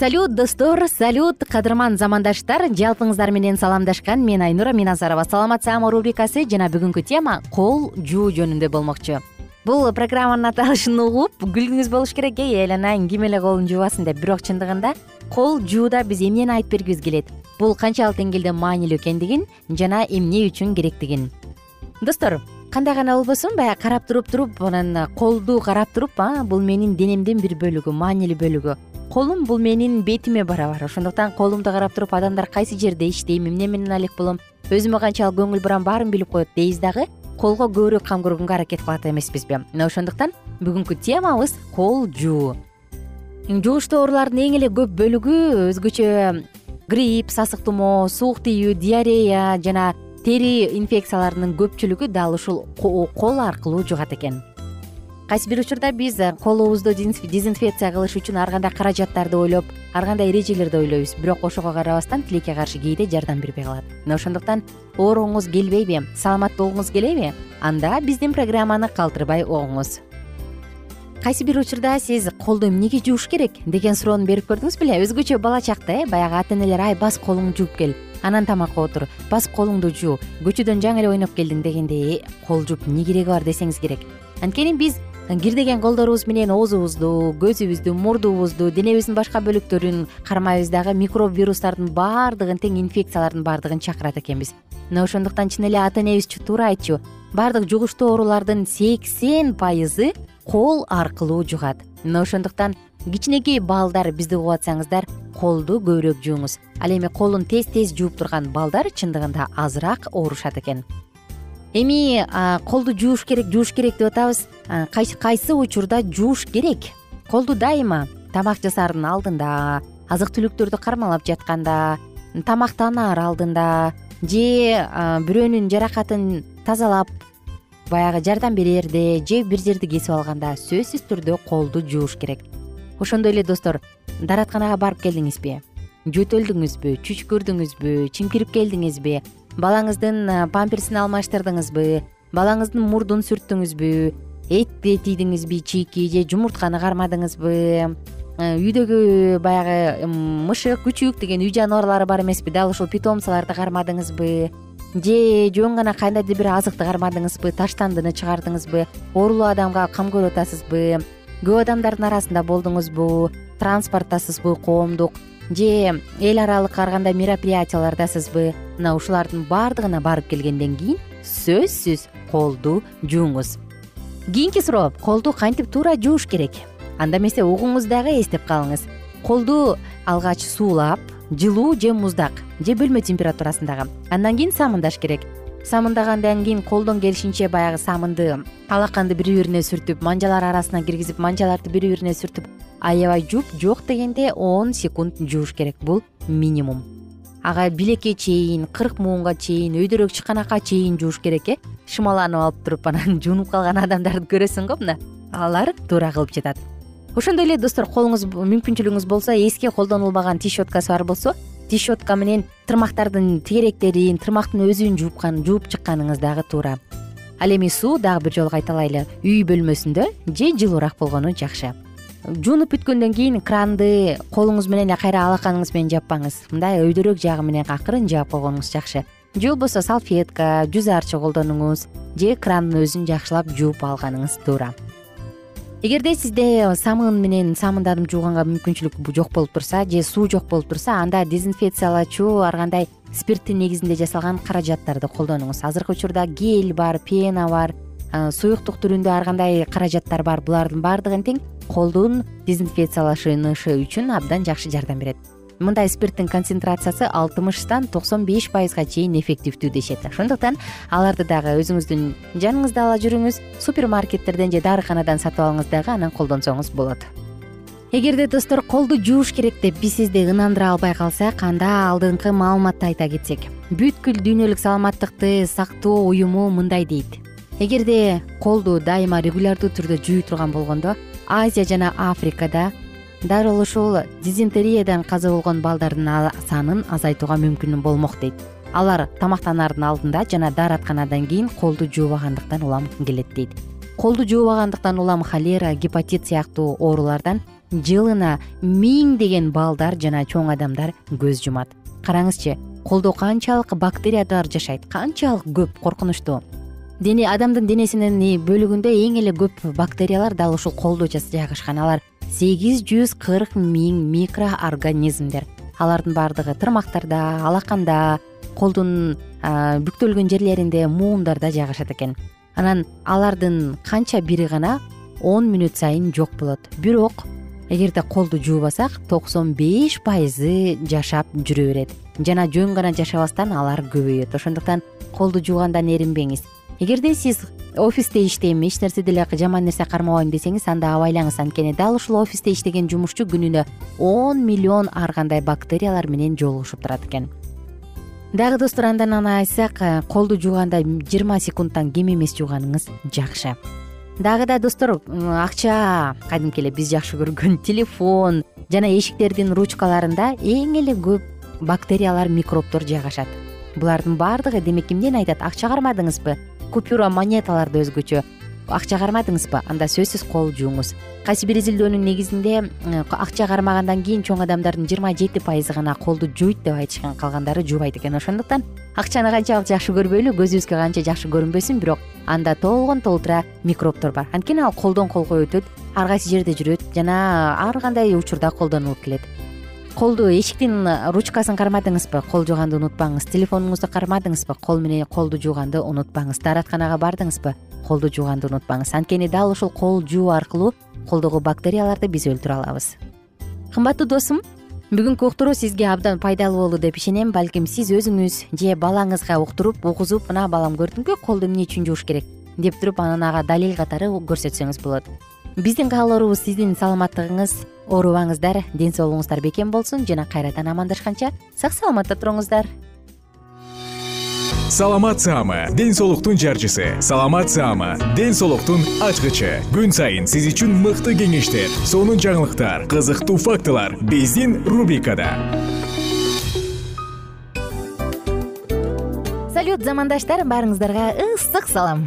салют достор салют. Кадырман замандаштар жалпыңыздар менен саламдашкан. Мен айнура миназарова. Саламатсаамы рубрикасы жана бүгүнкү тема кол жуу жөнүндө болмокчу. Бул программанын аталышын угуп. Күлгүңүз болуш керек эй айланайын. Ким эле колун жуубасын деп бирок чындыгында кол жууда биз эмнени айтып бергибиз келет? Бул канчалык деңгээлде маанилүү экендигин жана эмне үчүн керектигин? Достор кандай гана болбосун? Баягы карап туруп туруп анан колду карап туруп а бул менин денемдин бир бөлүгү маанилүү бөлүгү колум бул менин бетиме барабар ошондуктан колумду карап туруп адамдар кайсы жерде иштейм эмне менен алек болом өзүмө канчалык көңүл бурам баарын билип коет дейбиз дагы колго көбүрөөк кам көргөнгө аракет кылат эмеспизби. Мына ошондуктан бүгүнкү темабыз кол жуу. Жугуштуу оорулардын эң эле көп бөлүгү өзгөчө грипп сасык тумоо суук тийүү диарея жана тери инфекцияларынын көпчүлүгү дал ушул кол аркылуу жугат экен кайсы бир учурда биз э, колубузду дезинфекция кылыш үчүн ар кандай каражаттарды ойлоп ар кандай эрежелерди ойлойбуз. Бирок ошого карабастан тилекке каршы кээде жардам бербей калат. Мына ошондуктан ооругуңуз келбейби саламат болгуңуз келеби анда биздин программаны калтырбай угуңуз кайсы бир учурда сиз колду эмнеге жууш керек деген суроону берип көрдүңүз беле? Өзгөчө бала чакта э баягы ата энелер ай бас колуңду жууп кел анан тамакка отур басып колуңду жуу көчөдөн жаңы эле ойноп келдиң дегенде э кол жууп эмне кереги бар? десеңиз керек. Анткени биз кирдеген колдорубуз менен оозубузду көзүбүздү мурдубузду денебиздин башка бөлүктөрүн кармайбыз дагы микроб вирустардын баардыгын тең инфекциялардын баардыгын чакырат экенбиз. Мына ошондуктан чын эле ата энебиз туура айтчу баардык жугуштуу оорулардын сексен пайызы кол аркылуу жугат. Мына ошондуктан кичинекей балдар бизди угуп атсаңыздар колду көбүрөөк жууңуз. Ал эми колун тез тез жууп турган балдар чындыгында азыраак оорушат экен. Эми колду жууш керек жууш керек деп атабыз кайсы учурда жууш керек? Колду дайыма. Тамак жасаардын алдында азык түлүктөрдү кармалап жатканда тамактанаар алдында же бирөөнүн жаракатын тазалап баягы жардам берерде же бир жерди кесип алганда сөзсүз түрдө колду жууш керек. Ошондой эле достор даратканага барып келдиңизби? Жөтөлдүңүзбү чүчкүрдүңүзбү чимкирип келдиңизби? Балаңыздын памперсин алмаштырдыңызбы? Балаңыздын мурдун сүрттүңүзбү этти тийдиңизби чийки же жумуртканы кармадыңызбы? Үйдөгү баягы мышык күчүк деген үй жаныбарлары бар эмеспи дал ушул питомцаларды кармадыңызбы? Же жөн гана кандайдыр бир азыкты кармадыңызбы таштандыны чыгардыңызбы? Оорулуу адамга кам көрүп атасызбы көп адамдардын арасында болдуңузбу? Транспорттасызбы коомдук? Же эл аралык ар кандай мероприятиялардасызбы? Мына ушулардын баардыгына барып келгенден кийин сөзсүз колду жууңуз кийинки суроо колду кантип туура жууш керек? Анда эмесе угуңуз дагы эстеп калыңыз. Колду алгач суулап жылуу же муздак же бөлмө температурасындагы. Андан кийин самындаш керек. Самындагандан кийин колдон келишинче баягы самынды алаканды бири бирине сүртүп манжалар арасына киргизип манжаларды бири бирине сүртүп аябай жууп жок дегенде он секунд жууш керек. Бул минимум. Ага билекке чейин кырк муунга чейин өйдөрөөк чыканакка чейин жууш керек э шымаланып алып туруп анан жуунуп калган адамдарды көрөсүң го мына. Алар туура кылып жатат. Ошондой эле достор колуңуз мүмкүнчүлүгүңүз болсо эски колдонулбаган тиш щеткасы бар болсо тиш щетка менен тырмактардын тегеректерин тырмактын өзүн жууп жууп чыкканыңыз дагы туура. Ал эми суу дагы бир жолу кайталайлы. Үй бөлмөсүндө же жылуураак болгону жакшы. Жуунуп бүткөндөн кийин кранды колуңуз менен эле кайра алаканыңыз менен жаппаңыз. Мындай өйдөрөөк жагы менен акырын жаап койгонуңуз жакшы же болбосо салфетка жүз арчы колдонуңуз же крандын өзүн жакшылап жууп алганыңыз туура. Эгерде сизде самын менен самындадым жууганга мүмкүнчүлүк жок болуп турса же суу жок болуп турса анда дезинфекциялоочу ар кандай спирттин негизинде жасалган каражаттарды колдонуңуз. Азыркы учурда гель бар пена бар суюктук түрүндө ар кандай каражаттар бар. Булардын баардыгын тең колдун дезинфекциялашынышы үчүн абдан жакшы жардам берет мындай спирттин концентрациясы алтымыштан токсон беш пайызга чейин эффективдүү дешет. Ошондуктан аларды дагы өзүңүздүн жаныңызда ала жүрүңүз супермаркеттерден же дарыканадан сатып алыңыз дагы анан колдонсоңуз болот. Эгерде достор колду жууш керек деп биз сизди ынандыра албай калсак анда алдыңкы маалыматты айта кетсек. Бүткүл дүйнөлүк саламаттыкты сактоо уюму мындай дейт. Эгерде колду дайыма регулярдуу түрдө жууй турган болгондо азия жана африкада дал ушул дизентериядан каза болгон балдардын санын азайтууга мүмкүн болмок дейт. Алар тамактанаардын алдында жана дааратканадан кийин колду жуубагандыктан улам келет дейт. Колду жуубагандыктан улам холера гепатит сыяктуу оорулардан жылына миңдеген балдар жана чоң адамдар көз жумат. Караңызчы колдо канчалык бактериялар жашайт канчалык көп коркунучтуу. Дене адамдын денесинин бөлүгүндө эң эле көп бактериялар дал ушул колдо жайгашкан алар сегиз жүз кырк миң микроорганизмдер. Алардын баардыгы тырмактарда алаканда колдун бүктөлгөн жерлеринде муундарда жайгашат экен. Анан алардын канча бири гана он мүнөт сайын жок болот. Бирок эгерде колду жуубасак токсон беш пайызы жашап жүрө берет. Жана жөн гана жашабастан алар көбөйөт. Ошондуктан колду жуугандан эринбеңиз. Эгерде сиз офисте иштейм эч нерсе деле жаман нерсе кармабайм десеңиз анда абайлаңыз анткени дал ушул офисте иштеген жумушчу күнүнө он миллион ар кандай бактериялар менен жолугушуп турат экен. Дагы достор андан аны айтсак э, колду жууганда жыйырма секундтан кем эмес жууганыңыз жакшы. Дагы да достор акча кадимки эле биз жакшы көргөн телефон жана эшиктердин ручкаларында эң эле көп бактериялар микробдор жайгашат. Булардын баардыгы демек эмнени айтат акча кармадыңызбы купюра монеталарды өзгөчө. Акча кармадыңызбы? Анда сөзсүз кол жууңуз кайсы бир изилдөөнүн негизинде акча кармагандан кийин чоң адамдардын жыйырма жети пайызы гана колду жуйт деп айтышкан калгандары жуубайт экен ошондуктан. Акчаны канчалык жакшы көрбөйлү көзүбүзгө канча жакшы көрүнбөсүн бирок анда толгон толтура микробдор бар. Анткени ал колдон колго өтөт ар кайсы жерде жүрөт жана ар кандай учурда колдонулуп келет колду эшиктин ручкасын кармадыңызбы? Кол жууганды унутпаңыз. Телефонуңузду кармадыңызбы? Кол менен колду жууганды унутпаңыз. Дааратканага бардыңызбы? Колду жууганды унутпаңыз. Анткени дал ушул кол жуу аркылуу колдогу бактерияларды биз өлтүрө алабыз. Кымбаттуу досум бүгүнкү уктуруу сизге абдан пайдалуу болду деп ишенем. Балким сиз өзүңүз же балаңызга уктуруп угузуп мына балам көрдүңбү колду эмне үчүн жууш керек? деп туруп анан ага далил катары көрсөтсөңүз болот биздин каалоорубуз сиздин саламаттыгыңыз оорубаңыздар. Ден соолугуңуздар бекем болсун жана кайрадан амандашканча сак саламатта туруңуздар. Саламат саама ден соолуктун жарчысы. Саламат саама ден соолуктун ачкычы. Күн сайын сиз үчүн мыкты кеңештер сонун жаңылыктар кызыктуу фактылар биздин рубрикада. Салют замандаштар баарыңыздарга ысык салам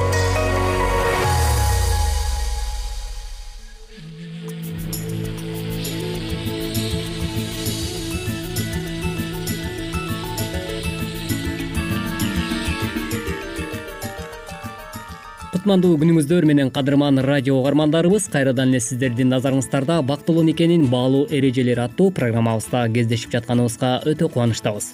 кутмандуу күнүңүздөр менен кадырман радио угармандарыбыз кайрадан эле сиздердин назарыңыздарда бактылуу никенин баалуу эрежелери аттуу программабызда кездешип жатканыбызга өтө кубанычтабыз.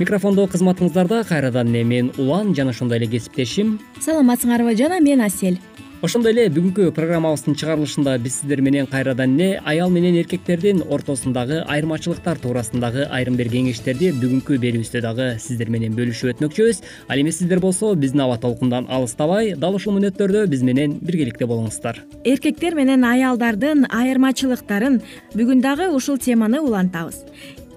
Микрофондо кызматыңыздарда кайрадан эле мен улан жана ошондой эле кесиптешим. Саламатсыңарбы жана мен асель ошондой эле бүгүнкү программабыздын чыгарылышында биз сиздер менен кайрадан эле аял менен эркектердин ортосундагы айырмачылыктар туурасындагы айрым бир кеңештерди бүгүнкү берүүбүздө дагы сиздер менен бөлүшүп өтмөкчүбүз. Ал эми сиздер болсо биздин аба толкундан алыстабай дал ушул мүнөттөрдө биз менен биргеликте болуңуздар. Эркектер менен аялдардын айырмачылыктарын бүгүн дагы ушул теманы улантабыз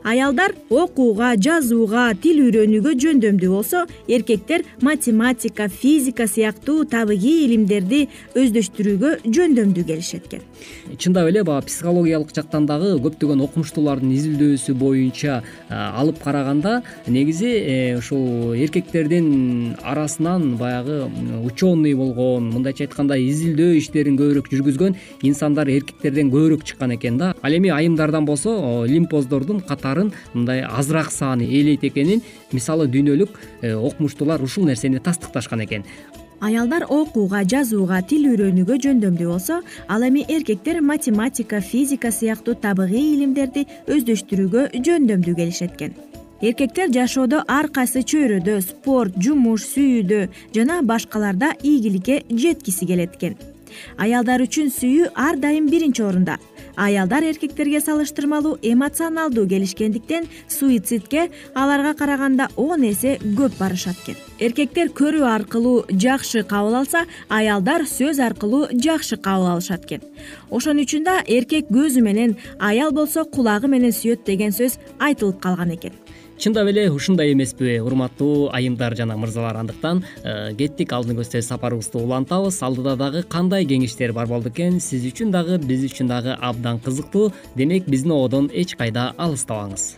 аялдар окууга жазууга тил үйрөнүүгө жөндөмдүү болсо эркектер математика физика сыяктуу табигый илимдерди өздөштүрүүгө жөндөмдүү келишет экен чындап эле баягы психологиялык жактан дагы көптөгөн окумуштуулардын изилдөөсү боюнча алып караганда негизи э, ушул эркектердин арасынан баягы ученый болгон мындайча айтканда изилдөө иштерин көбүрөөк жүргүзгөн инсандар эркектерден көбүрөөк чыккан экен да. Ал эми айымдардан болсо лимпоздордун катары мындай азыраак сааны ээлейт экенин мисалы дүйнөлүк э, окумуштуулар ушул нерсени тастыкташкан экен аялдар окууга жазууга тил үйрөнүүгө жөндөмдүү болсо ал эми эркектер математика физика сыяктуу табигый илимдерди өздөштүрүүгө жөндөмдүү келишет экен эркектер жашоодо ар кайсы чөйрөдө спорт жумуш сүйүүдө жана башкаларда ийгиликке жеткиси келет экен аялдар үчүн сүйүү ар дайым биринчи орунда. Аялдар эркектерге салыштырмалуу эмоционалдуу келишкендиктен суицидке аларга караганда он эсе көп барышат экен эркектер көрүү аркылуу жакшы кабыл алса аялдар сөз аркылуу жакшы кабыл алышат экен. Ошон үчүн да эркек көзү менен аял болсо кулагы менен сүйөт деген сөз айтылып калган экен. Чындап эле ушундай эмеспи урматтуу айымдар жана мырзалар. Андыктан э, кеттик алдын көздөй сапарыбызды улантабыз. Алдыда дагы кандай кеңештер бар болду экен? Сиз үчүн дагы биз үчүн дагы абдан кызыктуу. Демек биздин ободон эч кайда алыстабаңыз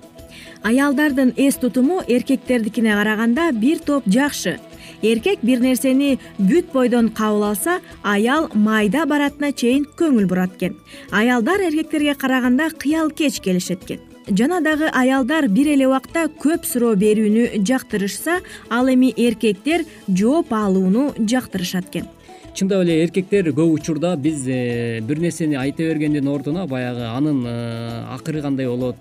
аялдардын эс тутуму эркектердикине караганда бир топ жакшы. Эркек бир нерсени бүт бойдон кабыл алса аял майда баратына чейин көңүл бурат экен аялдар эркектерге караганда кыялкеч келишет экен жана дагы аялдар бир эле убакта көп суроо берүүнү жактырышса ал эми эркектер жооп алууну жактырышат экен чындап эле эркектер көп учурда биз э, бир нерсени айта бергендин ордуна баягы анын э, акыры кандай болот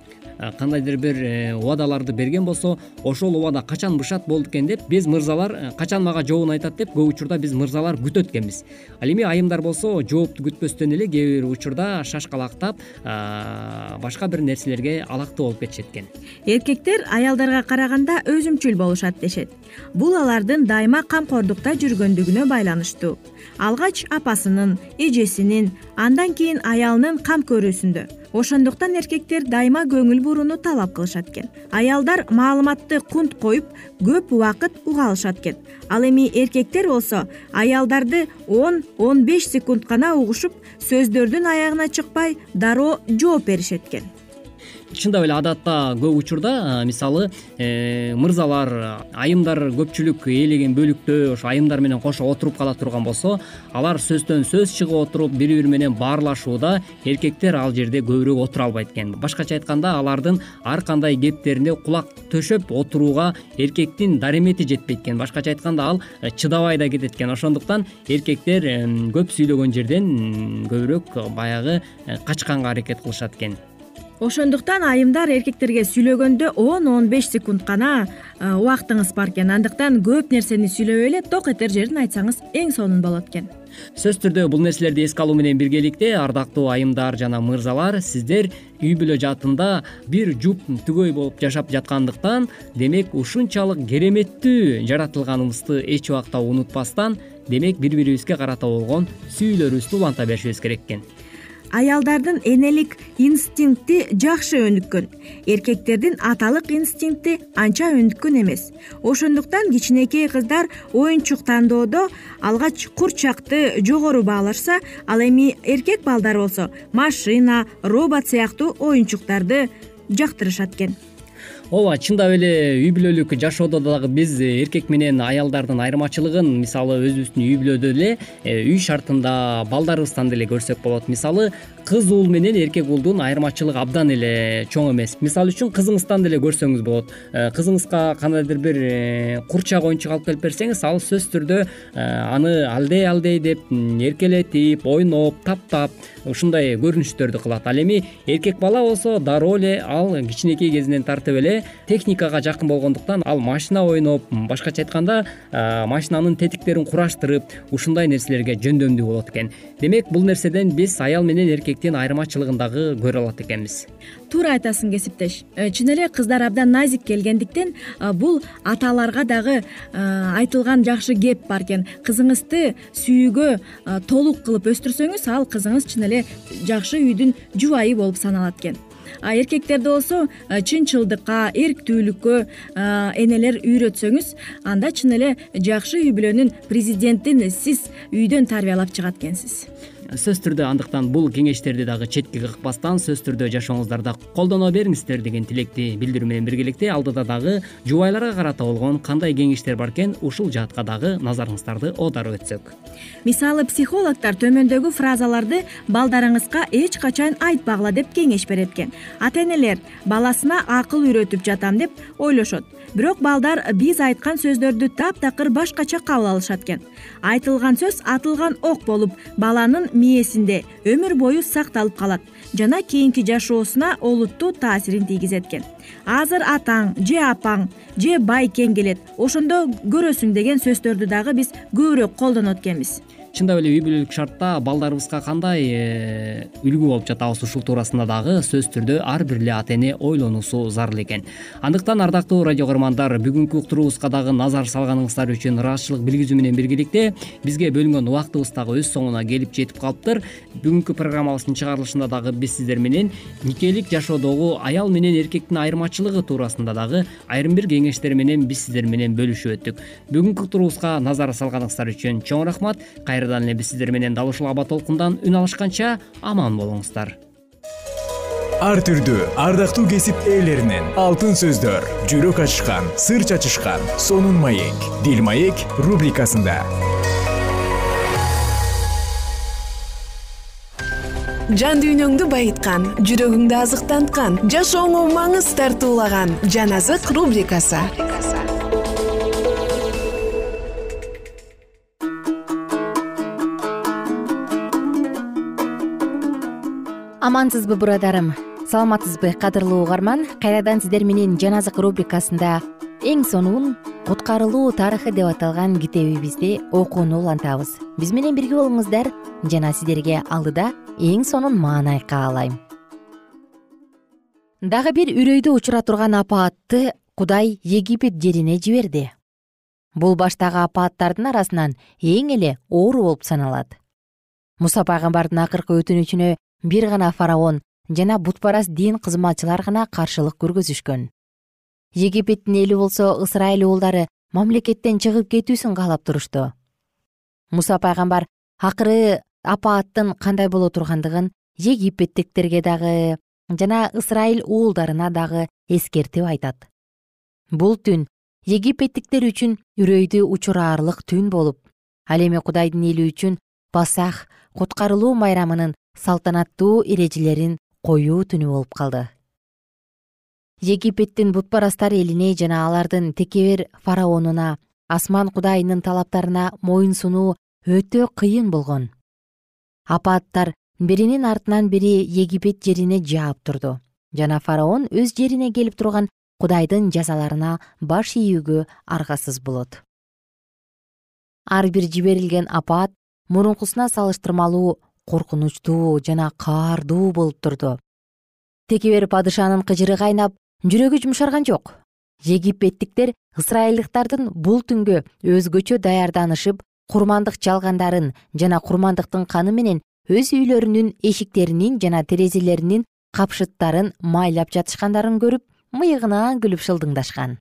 кандайдыр бир э, убадаларды берген болсо ошол убада качан бышат болду экен деп биз мырзалар э, качан мага жообун айтат деп көп учурда биз мырзалар күтөт экенбиз. Ал эми айымдар болсо жоопту күтпөстөн эле кээ бир учурда шашкалактап башка бир нерселерге алактуу болуп кетишет экен эркектер аялдарга караганда өзүмчүл болушат дешет. Бул алардын дайыма камкордукта жүргөндүгүнө байланыштуу. Алгач апасынын эжесинин андан кийин аялынын кам көрүүсүндө ошондуктан эркектер дайыма көңүл бурууну талап кылышат экен. Аялдар маалыматты кунт коюп көп убакыт уга алышат экен. Ал эми эркектер болсо аялдарды он он беш секунд гана угушуп сөздөрдүн аягына чыкпай дароо жооп беришет экен чындап эле адатта көп учурда мисалы э, мырзалар айымдар көпчүлүк ээлеген бөлүктө ошо айымдар менен кошо отуруп кала турган болсо алар сөздөн сөз чыгып отуруп бири бири менен баарлашууда эркектер ал жерде көбүрөөк отура албайт экен. Башкача айтканда алардын ар кандай кептерине кулак төшөп отурууга эркектин даремети жетпейт экен. Башкача айтканда ал э, чыдабай да кетет экен. Ошондуктан эркектер көп сөйлөгөн жерден көбүрөөк баягы э, качканга аракет кылышат экен ошондуктан айымдар эркектерге сүйлөгөндө он он беш секунд гана убактыңыз бар экен. Андыктан көп нерсени сүйлөбөй эле ток этер жерин айтсаңыз эң сонун болот экен. Сөзсүз түрдө бул нерселерди эске алуу менен биргеликте ардактуу айымдар жана мырзалар сиздер үй бүлө жаатында бир жуп түгөй болуп жашап жаткандыктан демек ушунчалык кереметтүү жаратылганыбызды эч убакта унутпастан демек бири бирибизге карата болгон сүйүүлөрүбүздү уланта беришибиз керек экен аялдардын энелик инстинкти жакшы өнүккөн. Эркектердин аталык инстинкти анча өнүккөн эмес. Ошондуктан кичинекей кыздар оюнчук тандоодо алгач курчакты жогору баалашса ал эми эркек балдар болсо машина робот сыяктуу оюнчуктарды жактырышат экен ооба чындап эле үй бүлөлүк жашоодо дагы биз эркек менен аялдардын айырмачылыгын мисалы өзүбүздүн үй бүлөдө эле э, үй шартында балдарыбыздан деле көрсөк болот. Мисалы кыз уул менен эркек уулдун айырмачылыгы абдан эле чоң эмес. Мисалы үчүн кызыңыздан деле көрсөңүз болот. Э, кызыңызга кандайдыр бир э, курчак оюнчук алып келип берсеңиз ал сөзсүз түрдө э, аны алдей алдей деп эркелетип ойноп таптап ушундай көрүнүштөрдү кылат. Ал эми эркек бала болсо дароо эле ал кичинекей кезинен тартып эле техникага жакын болгондуктан ал машина ойноп башкача айтканда машинанын тетиктерин кураштырып ушундай нерселерге жөндөмдүү болот экен. Демек бул нерседен биз аял менен эркек айырмачылыгын дагы көрө алат экенбиз. Туура айтасың кесиптеш. Э, чын эле кыздар абдан назик келгендиктен э, бул аталарга дагы э, айтылган жакшы кеп бар экен. Кызыңызды сүйүүгө толук кылып өстүрсөңүз ал кызыңыз чын эле жакшы үйдүн жубайы болуп саналат экен. Эркектерди болсо чынчылдыкка эрктүүлүккө энелер үйрөтсөңүз анда чын эле жакшы үй бүлөнүн президентин сиз үйдөн тарбиялап чыгат экенсиз сөзсүз түрдө андыктан бул кеңештерди дагы четке какпастан сөзсүз түрдө жашооңуздарда колдоно бериңиздер деген тилекти билдирүү менен биргеликте алдыда дагы жубайларга карата болгон кандай кеңештер бар экен ушул жаатка дагы назарыңыздарды оодарып өтсөк. Мисалы психологдор төмөндөгү фразаларды балдарыңызга эч качан айтпагыла деп кеңеш берет экен. Ата энелер баласына акыл үйрөтүп жатам деп ойлошот. Бирок балдар биз айткан сөздөрдү таптакыр башкача кабыл алышат экен. Айтылган сөз атылган ок болуп баланын мээсинде өмүр бою сакталып калат жана кийинки жашоосуна олуттуу таасирин тийгизет экен азыр атаң же апаң же байкең келет ошондо көрөсүң деген сөздөрдү дагы биз көбүрөөк колдонот экенбиз чындап эле үй бүлөлүк шартта балдарыбызга кандай э, үлгү болуп жатабыз ушул туурасында дагы сөзсүз түрдө ар бир эле ата эне ойлонуусу зарыл экен. Андыктан ардактуу радио көгөрмандар бүгүнкү уктуруубузга дагы назар салганыңыздар үчүн ыраазычылык билгизүү менен биргеликте бизге бөлүнгөн убактыбыз дагы өз соңуна келип жетип калыптыр. Бүгүнкү программабыздын чыгарылышында дагы биз сиздер менен никелик жашоодогу аял менен эркектин айырмачылыгы туурасында дагы айрым бир кеңештер менен биз сиздер менен бөлүшүп өттүк. Бүгүнкү уктуруубузга назар салганыңыздар үчүн чоң рахмат эле биз сиздер менен дал ушул аба толкундан үн алышканча аман болуңуздар. Ар түрдүү ардактуу кесип ээлеринен алтын сөздөр жүрөк ачышкан сыр чачышкан сонун маек дил маек рубрикасында. Жан дүйнөңдү байыткан жүрөгүңдү азыктанткан жашооңо маңыз тартуулаган жан азык рубрикасы амансызбы бурадарым? Саламатсызбы кадырлуу угарман. Кайрадан сиздер менен жан азык рубрикасында эң сонун куткарылуу тарыхы деп аталган китебибизди окууну улантабыз. Биз менен бирге болуңуздар. Жана сиздерге алдыда эң сонун мааны каалайм дагы бир үрөйдү учура турган апаатты кудай египет жерине жиберди. Бул баштагы апааттардын арасынан эң эле оору болуп саналат. Муса пайгамбардын акыркы өтүнүчүнө бир гана фараон жана бутпарас дин кызматчылар гана каршылык көргөзүшкөн. Египеттин эли болсо ысрайыл уулдары мамлекеттен чыгып кетүүсүн каалап турушту. Муса пайгамбар акыры апааттын кандай боло тургандыгын египеттиктерге дагы жана ысрайыл уулдарына дагы эскертип айтат. Бул түн египеттиктер үчүн үрөйдү учураарлык түн болуп ал эми кудайдын эли үчүн пасах куткарылуу майрамынын салтанаттуу эрежелерин коюу түнү болуп калды. Египеттин бутпарастар элине жана алардын текебер фараонуна асман кудайынын талаптарына моюн сунуу өтө кыйын болгон. Апааттар биринин артынан бири египет жерине жаап турду жана фараон өз жерине келип турган кудайдын жазаларына баш ийүүгө аргасыз болот. Ар бир жиберилген апаат мурункусуна салыштырмалуу коркунучтуу жана каардуу болуп турду. Текебер падышанын кыжыры кайнап жүрөгү жумшарган жок. Египеттиктер ысрайылдыктардын бул түнгө өзгөчө даярданышып курмандык чалгандарын жана курмандыктын каны менен өз үйлөрүнүн эшиктеринин жана терезелеринин капшыттарын майлап жатышкандарын көрүп мыйыгынан күлүп шылдыңдашкан.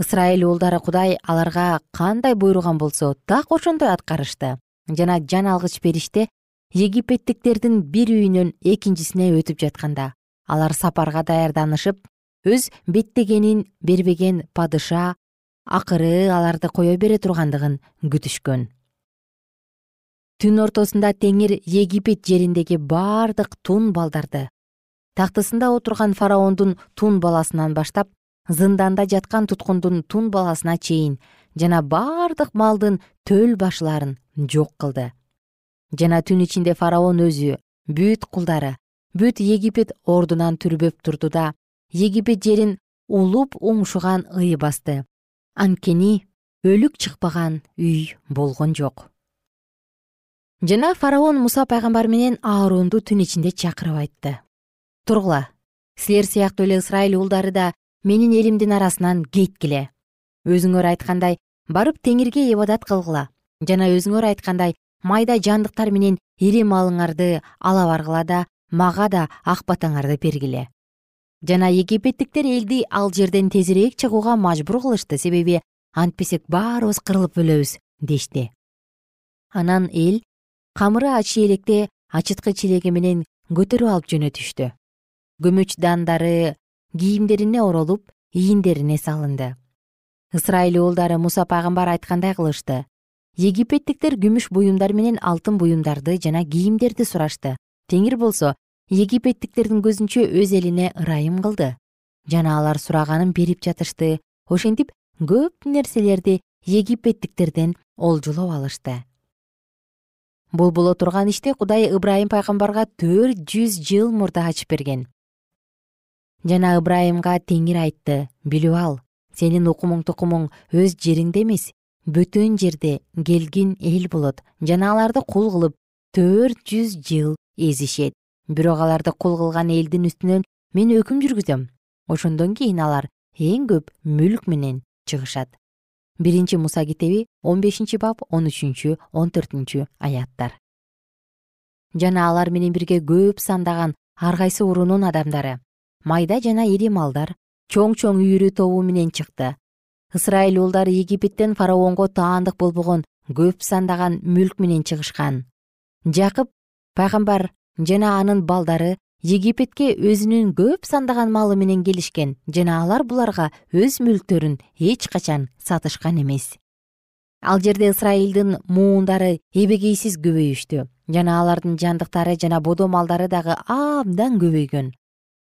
Ысрайыл уулдары кудай аларга кандай буйруган болсо так ошондой аткарышты жана жан алгыч периште египеттиктердин бир үйүнөн экинчисине өтүп жатканда алар сапарга даярданышып өз беттегенин бербеген падыша акыры аларды кое бере тургандыгын күтүшкөн. Түн ортосунда теңир египет жериндеги бардык тун балдарды тактысында отурган фараондун тун баласынан баштап зынданда жаткан туткундун тун баласына чейин жана бардык малдын төл башыларын жок кылды. Жана түн ичинде фараон өзү бүт кулдары бүт египет ордунан түрбөп турду да египет жерин улуп уңшуган ый басты. Анткени өлүк чыкпаган үй болгон жок. Жана фараон муса пайгамбар менен ааронду түн ичинде чакырып айтты. Тургула силер сыяктуу эле ысрайыл уулдары да менин элимдин арасынан кеткиле өзүңөр айткандай барып теңирге ибадат кылгыла. Жана өзүңөр айткандай майда жандыктар менен ири малыңарды ала баргыла да мага да ак батаңарды бергиле. Жана египеттиктер элди ал жерден тезирээк чыгууга мажбур кылышты себеби антпесек баарыбыз кырылып өлөбүз дешти. Анан эл камыры ачы электе ачыткы челеги менен көтөрүп алып жөнөтүштү көмөч дандары кийимдерине оролуп ийиндерине салынды ысрайыл уулдары муса пайгамбар айткандай кылышты. Египеттиктер күмүш буюмдар менен алтын буюмдарды жана кийимдерди сурашты. Теңир болсо египеттиктердин көзүнчө өз элине ырайым кылды. Жана алар сураганын берип жатышты. Ошентип көп нерселерди египеттиктерден олжолоп алышты. Бул боло турган ишти кудай ыбрайым пайгамбарга төрт жүз жыл мурда ачып берген. Жана ыбрайымга теңир айтты билип ал сенин укумуң тукумуң өз жериңде эмес бөтөн жерде келгин эл болот. Жана аларды кул кылып төрт жүз жыл эзишет. Бирок аларды кул кылган элдин үстүнөн мен өкүм жүргүзөм. Ошондон кийин алар эң көп мүлк менен чыгышат. Биринчи муса китеби он бешинчи бап он үчүнчү он төртүнчү аяттар. Жана алар менен бирге көп сандаган ар кайсы уруунун адамдары. Майда жана ири малдар чоң чоң үйрү тобу менен чыкты. Ысрайыл уулдары египеттен фараонго таандык болбогон көп сандаган мүлк менен чыгышкан. Жакып пайгамбар жана анын балдары египетке өзүнүн көп сандаган малы менен келишкен жана алар буларга өз мүлктөрүн эч качан сатышкан эмес. Ал жерде ысрайылдын муундары эбегейсиз көбөйүштү жана алардын жандыктары жана бодо малдары дагы абдан көбөйгөн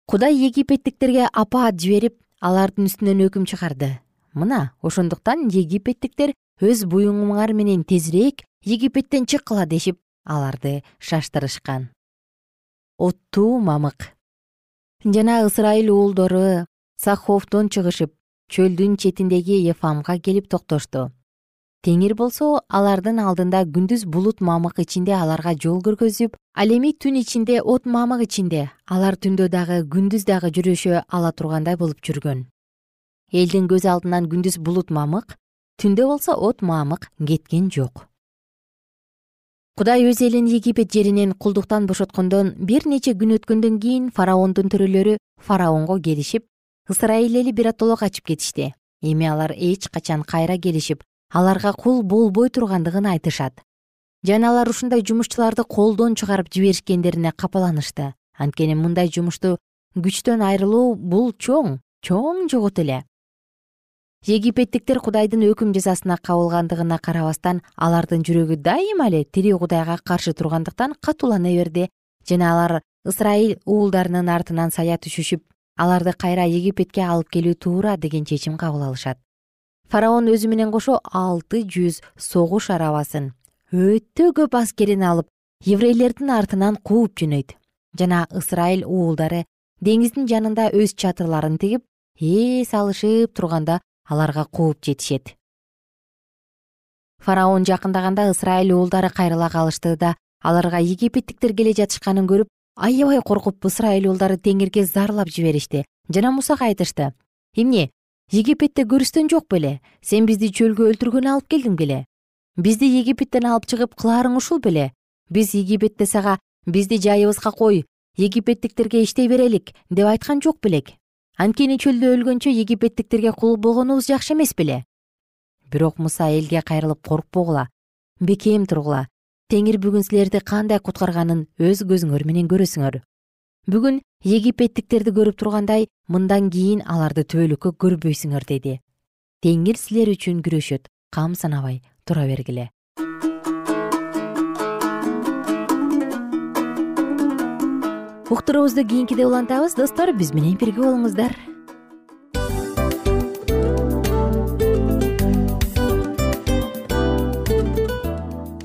кудай египеттиктерге апаат жиберип алардын үстүнөн өкүм чыгарды. Мына ошондуктан египеттиктер өз буюңуңар менен тезирээк египеттен чыккыла дешип аларды шаштырышкан. Оттуу мамык. Жана ысрайыл уулдору саховдон чыгышып чөлдүн четиндеги ефамга келип токтошту теңир болсо алардын алдында күндүз булут мамык ичинде аларга жол көргөзүп ал эми түн ичинде от мамык ичинде. Алар түндө дагы күндүз дагы жүрүшө ала тургандай болуп жүргөн. Элдин көз алдынан күндүз булут мамык түндө болсо от мамык кеткен жок. Кудай өз элин египет жеринен кулдуктан бошоткондон бир нече күн өткөндөн кийин фараондун төрөлөрү фараонго келишип ысрайыл эли биротолок ачып кетишти. Эми алар эч качан кайра келишип аларга кул болбой тургандыгын айтышат. Жана алар ушундай жумушчуларды колдон чыгарып жиберишкендерине капаланышты. Анткени мындай жумушту күчтөн айрылуу бул чоң чоң жогот эле. Египеттиктер кудайдын өкүм жазасына кабылгандыгына карабастан алардын жүрөгү дайыма эле тирүү кудайга каршы тургандыктан катуулана берди. Жана алар ысрайыл уулдарынын артынан сая түшүшүп аларды кайра египетке алып келүү туура деген чечим кабыл алышат фараон өзү менен кошо алты жүз согуш арабасын өтө көп аскерин алып еврейлердин артынан кууп жөнөйт. Жана ысрайыл уулдары деңиздин жанында өз чатырларын тигип эс алышып турганда аларга кууп жетишет. Фараон жакындаганда ысрайыл уулдары кайрыла калышты да аларга египеттиктер келе жатышканын көрүп аябай коркуп ысрайыл уулдары теңирге зарлап жиберишти жана мусага айтышты. Эмне египетте көрүстөн жок беле. Сен бизди чөлгө өлтүргөнү алып келдиң беле. Бизди египеттен алып чыгып кылаарың ушул беле. Биз египетте сага бизди жайыбызга кой египеттиктерге иштей берелик деп айткан жок белек. Анткени чөлдө өлгөнчө египеттиктерге кул болгонубуз жакшы эмес беле. Бирок муса элге кайрылып коркпогула бекем тургула. Теңир бүгүн силерди кандай куткарганын өз көзүңөр менен көрөсүңөр. Бүгүн египеттиктерди көрүп тургандай мындан кийин аларды түбөлүккө көрбөйсүңөр деди. Теңир силер үчүн күрөшөт. Кам санабай тура бергиле. Уктуруубузду кийинкиде улантабыз. Достор биз менен бирге болуңуздар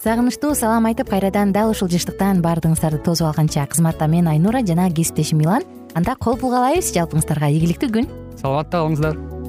сагынычтуу салам айтып кайрадан дал ушул жыштыктан баардыгыңыздарды тосуп алганча кызматта мен айнура жана кесиптешим милан. Анда кол пулга алайбыз жалпыңыздарга ийгиликтүү күн. Саламатта калыңыздар